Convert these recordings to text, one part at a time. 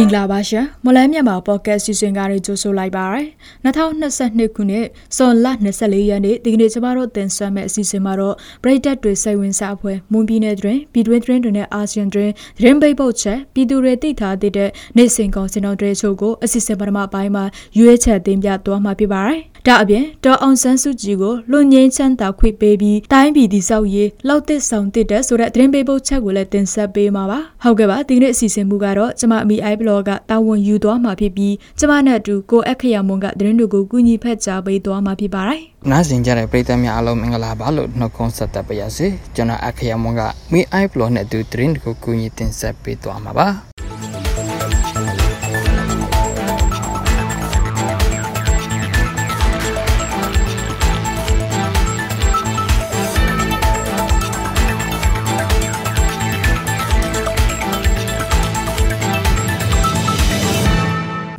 မင်္ဂလာပါရှင်မလဲမြန်မာပေါ့ကတ်စီစဉ်ကားတွေကြိုဆိုလိုက်ပါရယ်2022ခုနှစ်ဇွန်လ24ရက်နေ့ဒီကနေ့ကျမတို့တင်ဆက်မဲ့အစီအစဉ်မှာတော့ပရိသတ်တွေစိတ်ဝင်စားဖွယ်မွန်ပြည်နယ်တွင်ပြည်တွင်းတွင်တွေနဲ့အာဆီယံတွင်ရင်ပိတ်ပုတ်ချက်ပြည်သူတွေသိထားတဲ့နေစဉ်ကောင်စင်တော်တွေချို့ကိုအစီအစဉ်ပထမပိုင်းမှာရွေးချယ်တင်ပြသွားမှာဖြစ်ပါတယ်ဒါအပြင်ဒေါ်အောင်ဆန်းစုကြည်ကိုလွန်ငင်းချမ်းသာခွင့်ပေးပြီးတိုင်းပြည်တည်ဆောက်ရေးလောက်သစ်ဆောင်တစ်တဲ့ဆိုတဲ့သတင်းပေးပို့ချက်ကိုလည်းတင်ဆက်ပေးမှာပါဟုတ်ကဲ့ပါဒီနေ့အစီအစဉ်မူကတော့ကျမအမီအိုင်ဘလော့ကတာဝန်ယူသွားမှာဖြစ်ပြီးကျမနဲ့အတူကိုအခရမွန်ကသတင်းတွေကိုကူညီဖက်ကြားပေးသွားမှာဖြစ်ပါတယ်နားဆင်ကြတဲ့ပရိသတ်များအားလုံးမင်္ဂလာပါလို့နှုတ်ခွန်းဆက်သပါရစေကျွန်တော်အခရမွန်ကမီအိုင်ဘလော့နဲ့အတူသတင်းတွေကိုကူညီတင်ဆက်ပေးသွားမှာပါ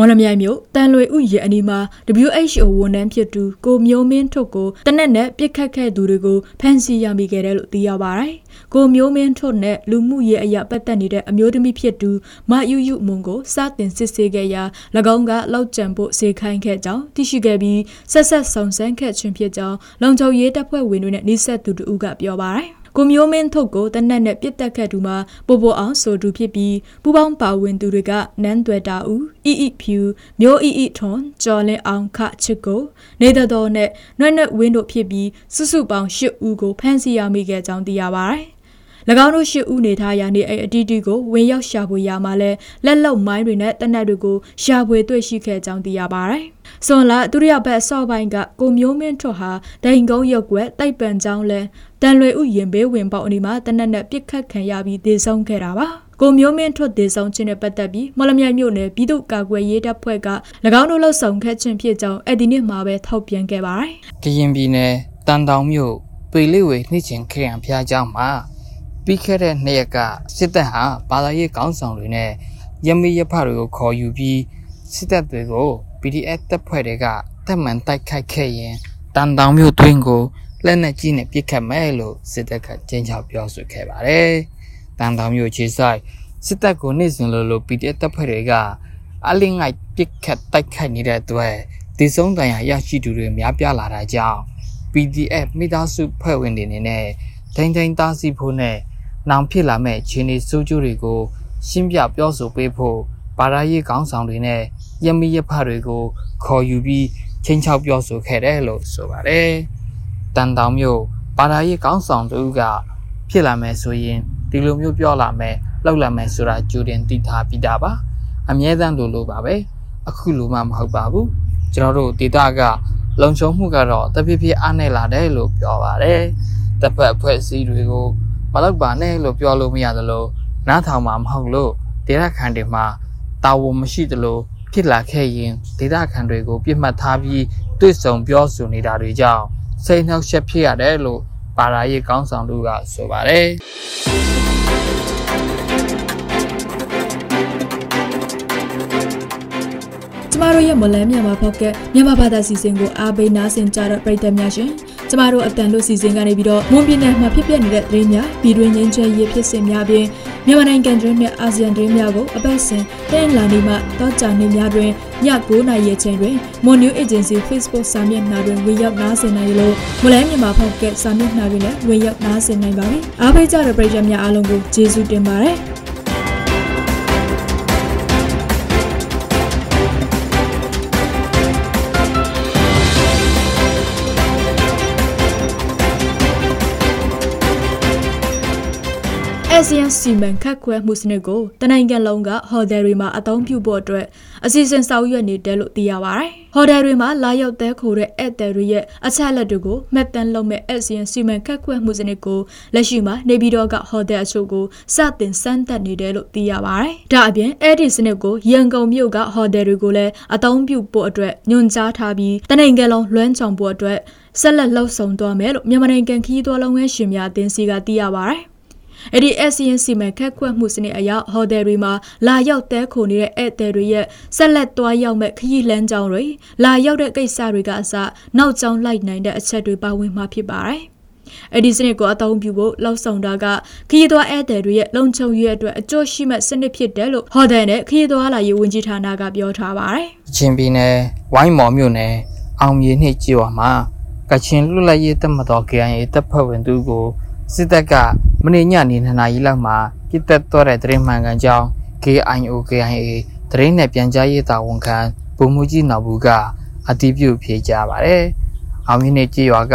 မော်လမြိုင်မြို့တန်လွေဥယျာဉ်အနီးမှာ WHO ဝန်ထမ်းဖြစ်သူကိုမျိုးမင်းထုတ်ကိုတနက်နဲ့ပြစ်ခတ်ခဲ့သူတွေကိုဖမ်းဆီးရမိခဲ့တယ်လို့သိရပါတယ်။ကိုမျိုးမင်းထုတ်နဲ့လူမှုရေးအရာပတ်သက်နေတဲ့အမျိုးသမီးဖြစ်သူမယူယူမွန်ကိုစတင်စစ်ဆေးခဲ့ရာ၎င်းကလောက်ကျန်ဖို့စေခိုင်းခဲ့ကြောင်းသိရှိခဲ့ပြီးဆက်ဆက်ဆောင်ဆန်းခဲ့ခြင်းဖြစ်ကြောင်းလုံခြုံရေးတပ်ဖွဲ့ဝင်တွေနဲ့နှိစက်သူတို့ကပြောပါတယ်။ ကိုမျိုးမင်းထုတ်ကိုတနက်နဲ့ပြစ်တက်ခဲ့သူမှာပိုပိုအောင်ဆိုသူဖြစ်ပြီးပူပေါင်းပါဝင်သူတွေကနန်းသွဲတာဦးအီအီဖြူမျိုးအီအီထွန်ကျော်လင်းအောင်ခချစ်ကိုနေတော်နဲ့နှွဲ့နှွဲ့ဝင်းတို့ဖြစ်ပြီးစုစုပေါင်း၈ဦးကိုဖမ်းဆီးရမိခဲ့ကြောင်းသိရပါတယ်၎ င်းတို့ရှစ်ဦးနေထားရာနေအိမ်အတီးတီကိုဝင်ရောက်ရှာဖွေရမှာလဲလက်လုံမိုင်းတွေနဲ့တနက်တွေကိုရှာဖွေတွေ့ရှိခဲ့ကြောင်းသိရပါတယ်။စွန်လာဒုတိယဘက်ဆော့ပိုင်းကကိုမျိုးမင်းထွတ်ဟာဒိန်ကုန်းရုပ်ကွက်တိုက်ပန်ကြောင်းလဲတန်လွေဥယင်ဘေးဝင်ပေါအနီမှာတနက်နဲ့ပြစ်ခတ်ခံရပြီးဒေဆုံးခဲ့တာပါ။ကိုမျိုးမင်းထွတ်ဒေဆုံးခြင်းနဲ့ပတ်သက်ပြီးမော်လမြိုင်မြို့နယ်ပြည်သူ့ကာကွယ်ရေးတပ်ဖွဲ့က၎င်းတို့လှုပ်ဆောင်ခဲ့ခြင်းဖြစ်ကြောင်းအဲ့ဒီနေ့မှာပဲထောက်ပြန်ခဲ့ပါတယ်။ကရင်ပြည်နယ်တန်တောင်မြို့ပေလေးဝေနှိချင်ခရံဖျားเจ้าမှာ ပြီးခဲ့တဲ့နှစ်ရက်ကစစ်တပ်ဟာဘာသာရေးကောင်းဆောင်တွေနဲ့ရမီရဖတွေကိုခေါ်ယူပြီးစစ်တပ်တွေကို PDF တပ်ဖွဲ့တွေကတပ်မှန်တိုက်ခိုက်ခဲ့ရင်တန်တောင်မြို့တွင်းကိုလက်နက်ကြီးနဲ့ပစ်ခတ်မယ်လို့စစ်တပ်ကကြေညာပြောဆိုခဲ့ပါတယ်။တန်တောင်မြို့ခြေဆိုင်စစ်တပ်ကိုနေ့စဉ်လိုလို PDF တပ်ဖွဲ့တွေကအလင်းငိုက်ပစ်ခတ်တိုက်ခိုက်နေတဲ့အတွက်ဒီဆုံးတန်ရာရရှိသူတွေများပြားလာတာကြောင့် PDF မိသားစုဖွဲ့ဝင်တွေအနေနဲ့ဒိန်ဒိန်တားဆီးဖို့နဲ့ နောင်ဖြစ်လာမဲ့ခြေနေစိုးကျိုးတွေကိုရှင်းပြပြောဆိုပေးဖို့ဘာသာရေးခေါင်းဆောင်တွေနဲ့ယမီရဖတွေကိုခေါ်ယူပြီးချင်းချောက်ပြောဆိုခဲ့တယ်လို့ဆိုပါတယ်။တန်တောင်မြို့ဘာသာရေးခေါင်းဆောင်တို့ကဖြစ်လာမယ်ဆိုရင်ဒီလိုမျိုးပြောလာမယ်လောက်လာမယ်ဆိုတာကြိုတင်သိထားပြီးတာပါ။အမြဲတမ်းလိုလိုပါပဲ။အခုလိုမှမဟုတ်ပါဘူး။ကျွန်တော်တို့ဒေတာကလုံခြုံမှုကတော့တဖြည်းဖြည်းအားနည်းလာတယ်လို့ပြောပါတယ်။တပ်ဖွဲ့အဖွဲ့အစည်းတွေကို မလောက်ပါနဲ့လို့ပြောလို့မရသလိုနားထောင်မှာမဟုတ်လို့ဒေတာခန်တွေမှာတာဝန်မရှိသလိုဖြစ်လာခဲ့ရင်ဒေတာခန်တွေကို ပြစ်မှတ်ထားပြီးတွေ့ဆုံပြောဆိုနေတာတွေကြောင့်စိတ်နှောက်ယှက်ဖြစ်ရတယ်လို့ပါရာရေးကောင်းဆောင်တို့ကဆိုပါတယ် မတို့ရဲ့မလန်းမြန်မာဖောက်ကမြန်မာဘာသာစီစဉ်ကိုအားပေးနားဆင်ကြတဲ့ပရိသတ်များရှင်ကျမတို့အတန်လို့စီစဉ်ကနေပြီးတော့မွန်ပြည်နယ်မှာဖြစ်ပျက်နေတဲ့သတင်းများပြည်တွင်းငင်းချဲရေးဖြစ်စဉ်များပြင်မြန်မာနိုင်ငံတွင်းနဲ့အာဆီယံတွင်းများကိုအပတ်စဉ်တင်လာနေမှတောကြနေများတွင်ည9:00နာရီအချိန်တွင် Mon New Agency Facebook စာမျက်နှာတွင်ဝင်ရောက်နားဆင်နိုင်လို့မလဲမြန်မာဖောက်ကစာမျက်နှာတွင်လည်းဝင်ရောက်နားဆင်နိုင်ပါပြီအားပေးကြတဲ့ပရိသတ်များအားလုံးကိုကျေးဇူးတင်ပါတယ် ASEAN စီမံခန့်ခွဲမှုစနစ်ကိုတနိုင်ငံလုံးကဟိုတယ်တွေမှာအသုံးပြုဖို့အတွက်အစီအစဉ်ဆောင်ရွက်နေတယ်လို့သိရပါတယ်။ဟိုတယ်တွေမှာလာရောက်တဲခိုတဲ့ဧည့်သည်တွေရဲ့အချက်အလက်တွေကိုမှတ်တမ်းလုပ်မဲ့ ASEAN စီမံခန့်ခွဲမှုစနစ်ကိုလက်ရှိမှာနေပြည်တော်ကဟိုတယ်အချို့ကိုစတင်စမ်းသပ်နေတယ်လို့သိရပါတယ်။ဒါအပြင်အဲ့ဒီစနစ်ကိုရန်ကုန်မြို့ကဟိုတယ်တွေကိုလည်းအသုံးပြုဖို့အတွက်ညွှန်ကြားထားပြီးတနိုင်ငံလုံးလွှမ်းခြုံဖို့အတွက်ဆက်လက်လှုပ်ဆောင်သွားမယ်လို့မြန်မာနိုင်ငံခီးသွွားလုံးဝဲရှင်များအသင်းစီကသိရပါတယ်။ အဲ့ဒီ ASEAN စီမံခန့်ခွဲမှုစနစ်အရဟိုတယ်တွေမှာလာရောက်တဲခိုနေတဲ့ဧည့်သည်တွေရဲ့ဆက်လက်သွားရောက်မဲ့ခရီးလမ်းကြောင်းတွေလာရောက်တဲ့ကိစ္စတွေကအစနောက်ကျောင်းလိုက်နိုင်တဲ့အချက်တွေပါဝင်မှာဖြစ်ပါတယ်။အဲ့ဒီစနစ်ကိုအသုံးပြုဖို့လှောက်ဆောင်တာကခရီးသွားဧည့်သည်တွေရဲ့လုံခြုံရေးအတွက်အကျိုးရှိမဲ့စနစ်ဖြစ်တယ်လို့ဟော်တယ်နဲ့ခရီးသွားလာရေးဝန်ကြီးဌာနကပြောထားပါတယ်။ချင်းပြည်နယ်ဝိုင်းမော်မြို့နယ်အောင်မြေနှိပ်ကြေးဝါမှာကချင်လွတ်လပ်ရေးတပ်မတော် KIA တပ်ဖွဲ့ဝင်သူကို စစ်တပ်ကမနေ့ညနေ2နာရီလောက်မှာပြစ်တက်သွားတဲ့တရင်မှန်ကန်ကြောင်း KIO KIA တရင်နဲ့ပြန်ကြားရေးတာဝန်ခံဗိုလ်မှူးကြီးနော်ဘူးကအတည်ပြုဖြေကြားပါတယ်။အောင်မြင့်နဲ့ကြေးရွာက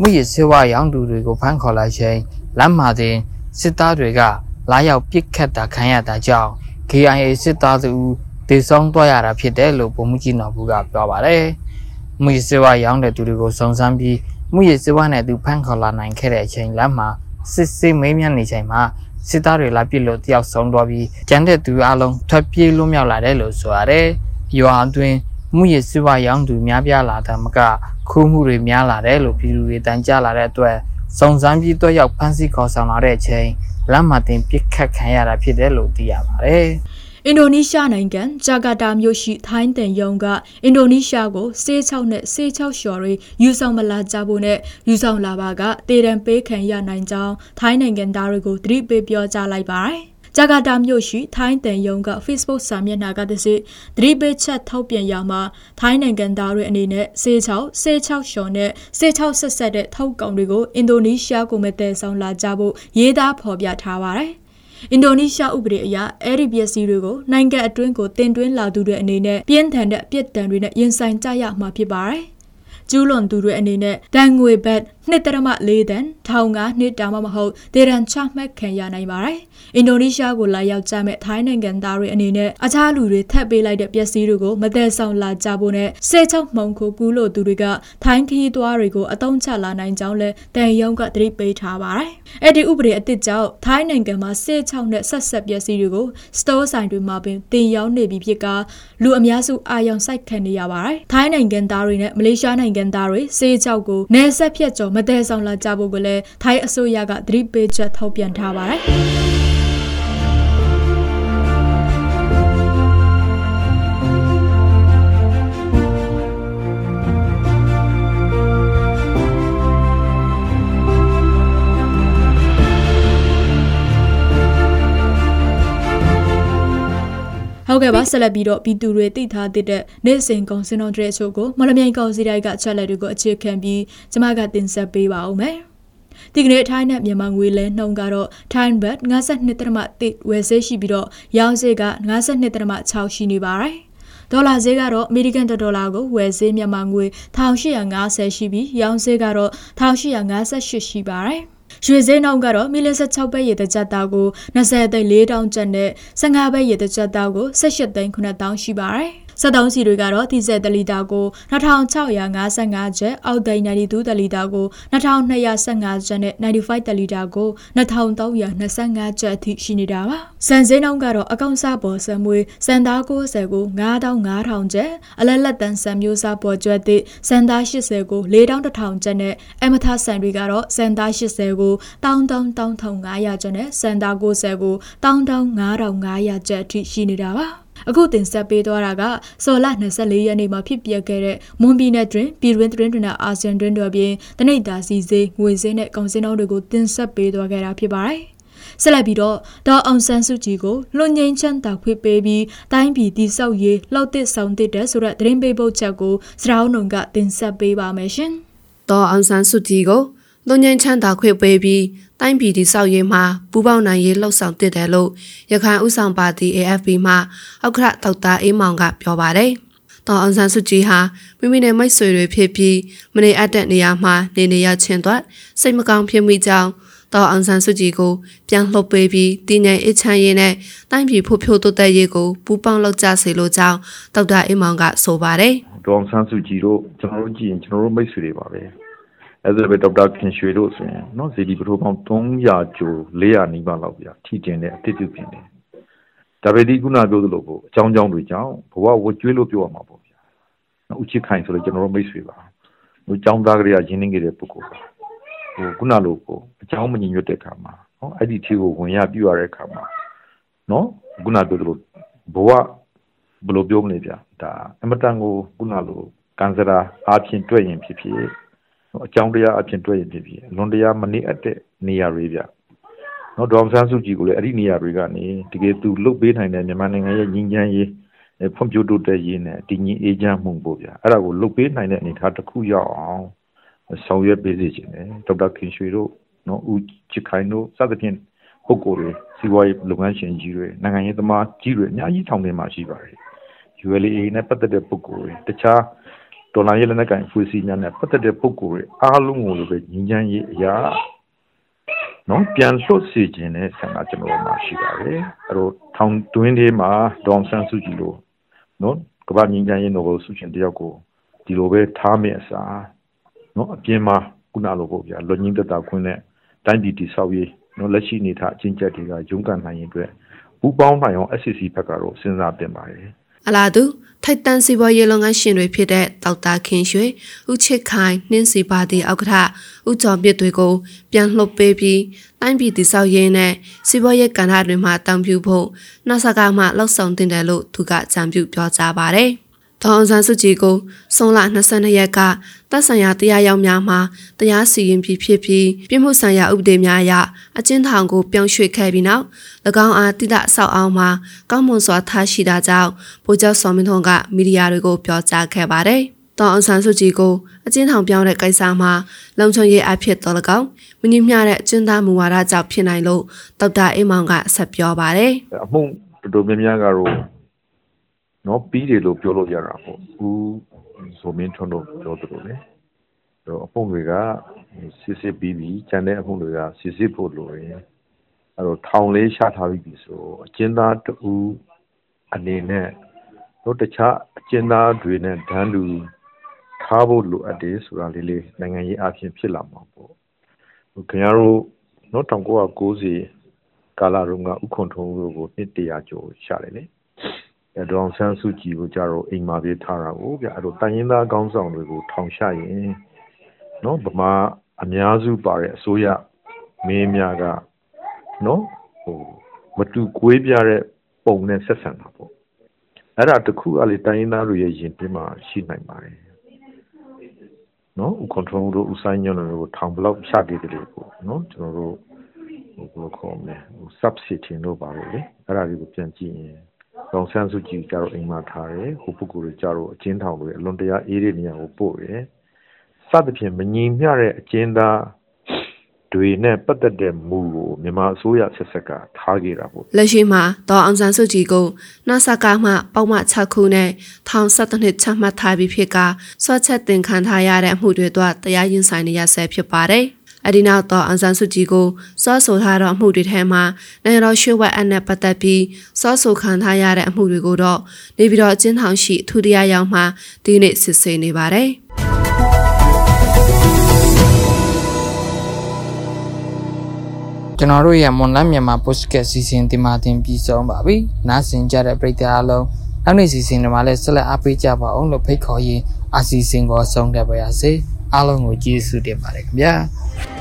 မှုရစေဝါရောင်သူတွေကိုဖမ်းခေါ်လာချိန်လမ်းမှာတင်စစ်သားတွေကလာရောက်ပစ်ခတ်တာခံရတာကြောင့် KIA စစ်သားသူတေဆုံးသွားရတာဖြစ်တယ်လို့ဗိုလ်မှူးကြီးနော်ဘူးကပြောပါတယ်။မှုရစေဝါရောင်တဲ့သူတွေကိုစုံစမ်းပြီး မှုရစေဝါနဲ့သူဖမ်းခေါ်လာနိုင်ခဲ့တဲ့အချိန်လမ်းမှာစစ်စစ်မေးမြန်းနေချိန်မှာစစ်သားတွေလာပြစ်လို့တယောက်ဆုံးသွားပြီးကျန်တဲ့သူအလုံးထွက်ပြေးလွတ်မြောက်လာတယ်လို့ဆိုရတယ်။ရွာအတွင်းမှုရစစ်ဝါရောင်းသူများပြားလာတဲ့မကခိုးမှုတွေများလာတယ်လို့ပြည်သူတွေတန်ကြလာတဲ့အတွက်စုံစမ်းပြီးတော့ရောက်ဖမ်းဆီးခေါ်ဆောင်လာတဲ့အချိန်လမ်းမှာတင်ပစ်ခတ်ခံရတာဖြစ်တယ်လို့သိရပါတယ်။ အင်ဒိုနီးရှားနိုင်ငံဂျာကာတာမြို့ရှိထိုင်းတန်ယုံကအင်ဒိုနီးရှားကိုဆေး6နဲ့ဆေး6လျှော်တွေယူဆောင်မလာကြဖို့နဲ့ယူဆောင်လာပါကတေတံပေးခံရနိုင်ကြောင်းထိုင်းနိုင်ငံသားတွေကိုသတိပေးပြောကြားလိုက်ပါတယ်။ဂျကာတာမြို့ရှိထိုင်းတန်ယုံက Facebook စာမျက်နှာကတည်းကသတိပေးချက်ထုတ်ပြန်ရမှာထိုင်းနိုင်ငံသားတွေအနေနဲ့ဆေး6ဆေး6ရှော်နဲ့ဆေး6ဆက်ဆက်တဲ့ထုတ်ကောင်တွေကိုအင်ဒိုနီးရှားကိုမတည်ဆောင်လာကြဖို့ရေးသားဖော်ပြထားပါတယ်။ အင်ဒိုနီးရှားဥပဒေအရအဲ့ဒီပစ္စည်းတွေကိုနိုင်ငံအတွင်းကိုတင်သွင်းလာသူတွေအနေနဲ့ပြင်းထန်တဲ့အပြစ်ဒဏ်တွေနဲ့ရင်ဆိုင်ကြရမှာဖြစ်ပါတယ်။ ကျူးလွန်သူတွေအနေနဲ့တန်ငွေဘတ်2.4တန်ထောင်ကနှစ်တာမှမဟုတ်ဒေရန်ချမှတ်ခံရနိုင်ပါတယ်။အင်ဒိုနီးရှားကိုလာရောက်ကြမဲ့ထိုင်းနိုင်ငံသားတွေအနေနဲ့အခြားလူတွေထပ်ပေးလိုက်တဲ့ပစ္စည်းတွေကိုမသက်ဆောင်လာကြဖို့နဲ့ဆဲချောက်မှုန်ခိုကူးလို့သူတွေကထိုင်းခရီးသွားတွေကိုအသုံးချလာနိုင်ကြောင်းလဲတန်ယုံကသတိပေးထားပါတယ်။အဲ့ဒီဥပဒေအသစ်ကြောင့်ထိုင်းနိုင်ငံမှာဆဲချောက်နဲ့ဆက်ဆက်ပစ္စည်းတွေကိုစတိုးဆိုင်တွေမှာပင်တင်ရောက်နေပြီဖြစ်ကလူအများစုအာရုံစိုက်ခံနေရပါတယ်။ထိုင်းနိုင်ငံသားတွေနဲ့မလေးရှားနိုင်ငံသားတွေစေးချောက်ကိုနယ်ဆက်ဖြတ်ကျော်မတည်ဆောင်လာကြဖို့ကိုလည်းထိုင်းအစိုးရကသတိပေးချက်ထုတ်ပြန်ထားပါတယ် ဟုတ်ကဲ့ပါဆက်လက်ပြီးတော့ပြည်သူတွေသိထားတဲ့နေ့စဉ်ကုန်စင်တော်တဲ့အချို့ကိုမလမြိုင်ကောင်စီတိုက်ကချက်လက်တွေကိုအခြေခံပြီးကျမကတင်ဆက်ပေးပါဦးမယ်။ဒီကနေ့ထိုင်းနဲ့မြန်မာငွေလဲနှုန်းကတော့ Thai baht 52.1ဝယ်ဈေးရှိပြီးတော့ရောင်းဈေးက52.6ရှိနေပါတယ်။ဒေါ်လာဈေးကတော့အမေရိကန်ဒေါ်လာကိုဝယ်ဈေးမြန်မာငွေ1850ရှိပြီးရောင်းဈေးကတော့1858ရှိပါတယ်။ ရွှေစင်းနှုန်းကတော့မီလ16ပဲရေတကြက်သားကို20သိန်း4000ကျပ်နဲ့15ပဲရေတကြက်သားကို18သိန်း9000ရှိပါတယ်။ စက်သုံးစီတွေကတော့ဒီဇယ်တလီတာကို2655ကျပ်အောက်သိန်း92တလီတာကို2215ကျပ်နဲ့95တလီတာကို2325ကျပ်အထိရှိနေတာပါ။စံစင်းနှုန်းကတော့အကောင်စားပေါ်စံမွေစံသား90ကို9500ကျပ်အလက်လက်တန်စံမျိုးစားပေါ်ကျွတ်သည့်စံသား80ကို4100ကျပ်နဲ့အမထဆန်တွေကတော့စံသား80ကို13500ကျပ်နဲ့စံသား90ကို15500ကျပ်အထိရှိနေတာပါ။ အခုတင်ဆက်ပေးသွားတာကစော်လ24ရက်နေ့မှာဖြစ်ပျက်ခဲ့တဲ့မွန်ပြည်နယ်တွင်ပြည်တွင်းသတင်းတွေနဲ့အာဆီယံတွင်တို့ပြင်တနိဒာစီစေးငွေစင်းနဲ့ကောင်စင်းတို့တွေကိုတင်ဆက်ပေးသွားခဲ့တာဖြစ်ပါတယ်။ဆက်လက်ပြီးတော့ဒေါ်အောင်ဆန်းစုကြည်ကိုလွန်ငင်းချမ်းတာခွေပေးပြီးတိုင်းပြည်တိဆောက်ရေးလှောက်တစ်ဆောင်တစ်တဲ့ဆိုတဲ့သတင်းပေးပုတ်ချက်ကိုစရောင်းုံကတင်ဆက်ပေးပါမယ်ရှင်။ဒေါ်အောင်ဆန်းစုကြည်ကို လွန်ငင်းချမ်းတာခွေပေးပြီးတိုင်းပြည်တိဆောက်ရေးမှာပူးပေါင်းနိုင်ရေးလှုပ်ဆောင်တစ်တယ်လို့ရခိုင်ဥဆောင်ပါတီ AFP မှဥက္ကဋ္ဌဒေါက်တာအေးမောင်ကပြောပါတယ်။တော်အောင်ဆန်းစုကြည်ဟာမိမိနဲ့မိတ်ဆွေတွေဖြစ်ပြီးမနေအပ်တဲ့နေရာမှာနေနေရချင်းသွက်စိတ်မကောင်းဖြစ်မိကြောင်းတော်အောင်ဆန်းစုကြည်ကိုပြန်လှုပ်ပေးပြီးတည်ငြိမ်အချမ်းရေးနဲ့တိုင်းပြည်ဖွံ့ဖြိုးတိုးတက်ရေးကိုပူးပေါင်းလုပ်ကြစေလိုကြောင်းဒေါက်တာအေးမောင်ကဆိုပါတယ်။တော်အောင်ဆန်းစုကြည်တို့ကျွန်တော်တို့ကြည့်ရင်ကျွန်တော်တို့မိတ်ဆွေတွေပါပဲ။ အဲဒါပဲဒေါက်တာခင်ရွှေတို့ဆိုရင်နော်ဇီဒီပထိုးပေါင်း300ကျော်400နီးပါးလောက်ပြထီတင်တဲ့အတစ်တူပြင်တယ်ဒါပေဒီခုနပြောသလိုပေါ့အကြောင်းကြောင်းတွေကြောင့်ဘဝဝကျွေးလို့ပြောရမှာပေါ့ဗျာဦးချစ်ခိုင်ဆိုလို့ကျွန်တော်တို့မိတ်ဆွေပါဟိုကျောင်းသားကလေးကရင်းနှီးခဲ့တဲ့ပုဂ္ဂိုလ်ပါဟိုခုနလိုပေါ့အကြောင်းမညီညွတ်တဲ့ခါမှာနော်အဲ့ဒီထီကိုဝင်ရပြရတဲ့ခါမှာနော်ခုနပြောသလိုဘဝဘယ်လိုပြောမလဲဗျာဒါအမတန်ကိုခုနလိုကန်စရာအားဖြင့်တွေ့ရင်ဖြစ်ဖြစ်နော် အကြောင်းတရားအဖြစ်တွေ့ရင်ဖြစ်ဖြစ်အလွန်တရားမနေအပ်တဲ့နေရာတွေဗျနော်ဒေါ်ဆန်းစုကြည်ကိုလည်းအဲ့ဒီနေရာတွေကနေတကယ်သူလုတ်ပေးနိုင်တဲ့မြန်မာနိုင်ငံရဲ့ညီချမ်းရေးဖွံ့ဖြိုးတိုးတက်ရေးနဲ့တည်ငြိမ်အေးချမ်းမှုပေါ့ဗျာအဲ့ဒါကိုလုတ်ပေးနိုင်တဲ့အနေအထားတစ်ခုရောက်အောင်ဆောင်ရွက်ပေးစေချင်တယ်ဒေါက်တာခင်ရွှေတို့နော်ဦးချစ်ခိုင်တို့စသဖြင့်ပုဂ္ဂိုလ်တွေစီးပွားရေးလုပ်ငန်းရှင်ကြီးတွေနိုင်ငံရေးသမားကြီးတွေအများကြီးထောင်ထဲမှာရှိပါတယ် ULA နဲ့ပတ်သက်တဲ့ပုဂ္ဂိုလ်တွေတခြား ဒေါ်လာရေးလက်နက်ကင်ဖွေးစည်းများနဲ့ပတ်သက်တဲ့ပုဂ္ဂိုလ်တွေအားလုံးကိုလည်းပဲညီချမ်းရေးအရာနော်ပြန်လွတ်စေခြင်းနဲ့ဆန္ဒကျွန်တော်မှာရှိပါတယ်အဲ့တော့ထောင်တွင်းလေးမှာဒေါန်ဆန်းစုကြည်လို့နော်ကမ္ဘာညီချမ်းရေးနိုဘယ်ဆုရှင်တယောက်ကိုဒီလိုပဲထားမယ့်အစားနော်အပြင်မှာခုနလိုပေါ့ဗျာလွတ်ငင်းသက်တာခွင့်နဲ့တိုင်းပြည်တည်ဆောက်ရေးနော်လက်ရှိအနေထားအချင်းချက်တွေကရုန်းကန်နိုင်ရင်အတွက်ပူပေါင်းနိုင်အောင် SCC ဘက်ကတော့စဉ်းစားတင်ပါတယ် အလားတူထိုက်တန်စီပွားရေးလုပ်ငန်းရှင်တွေဖြစ်တဲ့တောက်တာခင်ရွှေဦးချစ်ခိုင်နှင်းစီပါတီဥက္ကဋ္ဌဦးကျော်ပြစ်တွေကိုပြန်လှုပ်ပေးပြီးတိုင်းပြည်တည်ဆောက်ရေးနဲ့စီပွားရေးကဏ္ဍတွေမှာတောင်းပြုဖို့နှဆကမှလှုပ်ဆောင်တင်တယ်လို့သူကကြံပြုပြောကြားပါတယ်။ ဒေါအောင်ဆန်းစုကြည်ကိုစုံလ22ရက်ကတပ်ဆိုင်ရာတရားရောက်များမှာတရားစီရင်ပြီးဖြစ်ပြီးပြည်မှုဆိုင်ရာဥပဒေများအရအကျဉ်းထောင်ကိုပြောင်းရွှေ့ခဲ့ပြီးနောက်၎င်းအားတိဒဆောက်အောင်မှာကောင်းမွန်စွာထားရှိတာကြောင့်ဗိုလ်ချုပ်စောမင်းထွန်းကမီဒီယာတွေကိုပြောကြားခဲ့ပါတယ်။တောင်အောင်ဆန်းစုကြည်ကိုအကျဉ်းထောင်ပြောင်းတဲ့ကိစ္စမှာလုံခြုံရေးအဖြစ်တော်၎င်းမငြင်းမျှတဲ့အကျဉ်းသားမူဝါဒကြောင့်ဖြစ်နိုင်လို့ဒေါက်တာအေးမောင်ကဆက်ပြောပါတယ်။အမှုတော်တော်များများကတော့ နော်ပြီးတယ်လို့ပြောလို့ရတာပေါ့ဦးဆိုမင်းထွန်းတို့ပြောသလိုလေတော့အဖုံတွေကစစ်စစ်ပြီးပြီးကျန်တဲ့အဖုံတွေကစစ်စစ်ဖို့လိုရင်အဲ့တော့ထောင်လေးရှာထားပြီးပြီဆိုအကျဉ်းသားတူအနေနဲ့တို့တခြားအကျဉ်းသားတွေနဲ့ဒန်းတူထားဖို့လိုအပ်တယ်ဆိုတာလေးလေးနိုင်ငံရေးအဖြစ်ဖြစ်လာမှာပေါ့ခင်ဗျားတို့နော်1990ကာလာရုံကဥခွန်ထုံးတို့ကိုနှစ်တရာကျော်ရှာတယ်လေ ဒေါအောင်ဆန်းစုကြည်ကိုကြတော့အိမ်မှာပြေးထားတာကိုဗျအဲ့တော့တိုင်းရင်းသားကောင်းဆောင်တွေကိုထောင်ချရင်နော်ဗမာအများစုပါတဲ့အစိုးရမင်းများကနော်ဟိုမတူကွေးပြတဲ့ပုံနဲ့ဆက်ဆံတာပေါ့အဲ့ဒါတခုအလေတိုင်းရင်းသားတွေရဲ့ရင်တွင်းမှာရှိနိုင်ပါတယ်နော်ဥကွန်ထရိုတို့ဥဆိုင်ညွန့်တို့ထောင်ဘလောက်ချတည်တယ်လို့ပေါ့နော်ကျွန်တော်တို့ဟိုဘယ်လိုခေါ်မလဲဟို subsidy တို့ပါလို့လေအဲ့ဒါတွေကိုပြန်ကြည့်ရင် ဒေါန်ဆန်းစုကြည်ကြတော့အိမ်မှာထားတယ်ဟိုပုဂ္ဂိုလ်တွေကြတော့အကျဉ်းထောင်တွေအလွန်တရာအေးတဲ့နေရာကိုပို့တယ်စသဖြင့်မငြိမ်မျှတဲ့အကျဉ်းသားတွေနဲ့ပတ်သက်တဲ့မူကိုမြန်မာအစိုးရဆက်ဆက်ကထားခဲ့တာပေါ့လက်ရှိမှာဒေါ်အောင်ဆန်းစုကြည်ကိုနှဆကမှပေါမ6ခုနဲ့ထောင်7နှစ်ချမှတ်ထားပြီးဖြစ်ကဆွတ်ချက်တင်ခံထားရတဲ့အမှုတွေတော့တရားရင်ဆိုင်နေရဆဲဖြစ်ပါတယ်။ အဒီနောက်တော့အန်ဆန်စုကြည်ကိုစောဆိုထားသောအမှုတွေထဲမှာနိုင်ငံတော်ရွှေဝက်အနဲ့ပတ်သက်ပြီးစောဆိုခံထားရတဲ့အမှုတွေကိုတော့နေပြည်တော်အကျဉ်းထောင်ရှိထူတရားရောက်မှဒီနေ့စစ်ဆေးနေပါတယ်။ကျွန်တော်တို့ရဲ့မွန်လန်းမြန်မာ podcast စီစဉ်တင်မာတင်ပြီးဆုံးပါပြီ။နားဆင်ကြတဲ့ပရိသတ်အားလုံးနောက်နေ့စီစဉ်တွေမှာလည်းဆက်လက်အားပေးကြပါအောင်လို့ဖိတ်ခေါ်ရင်းအစီအစဉ်ကိုဆုံးဖြတ်ပါရစေ။ အားလုံးကိုကျေးဇူးတင်ပါတယ်ခင်ဗျာ။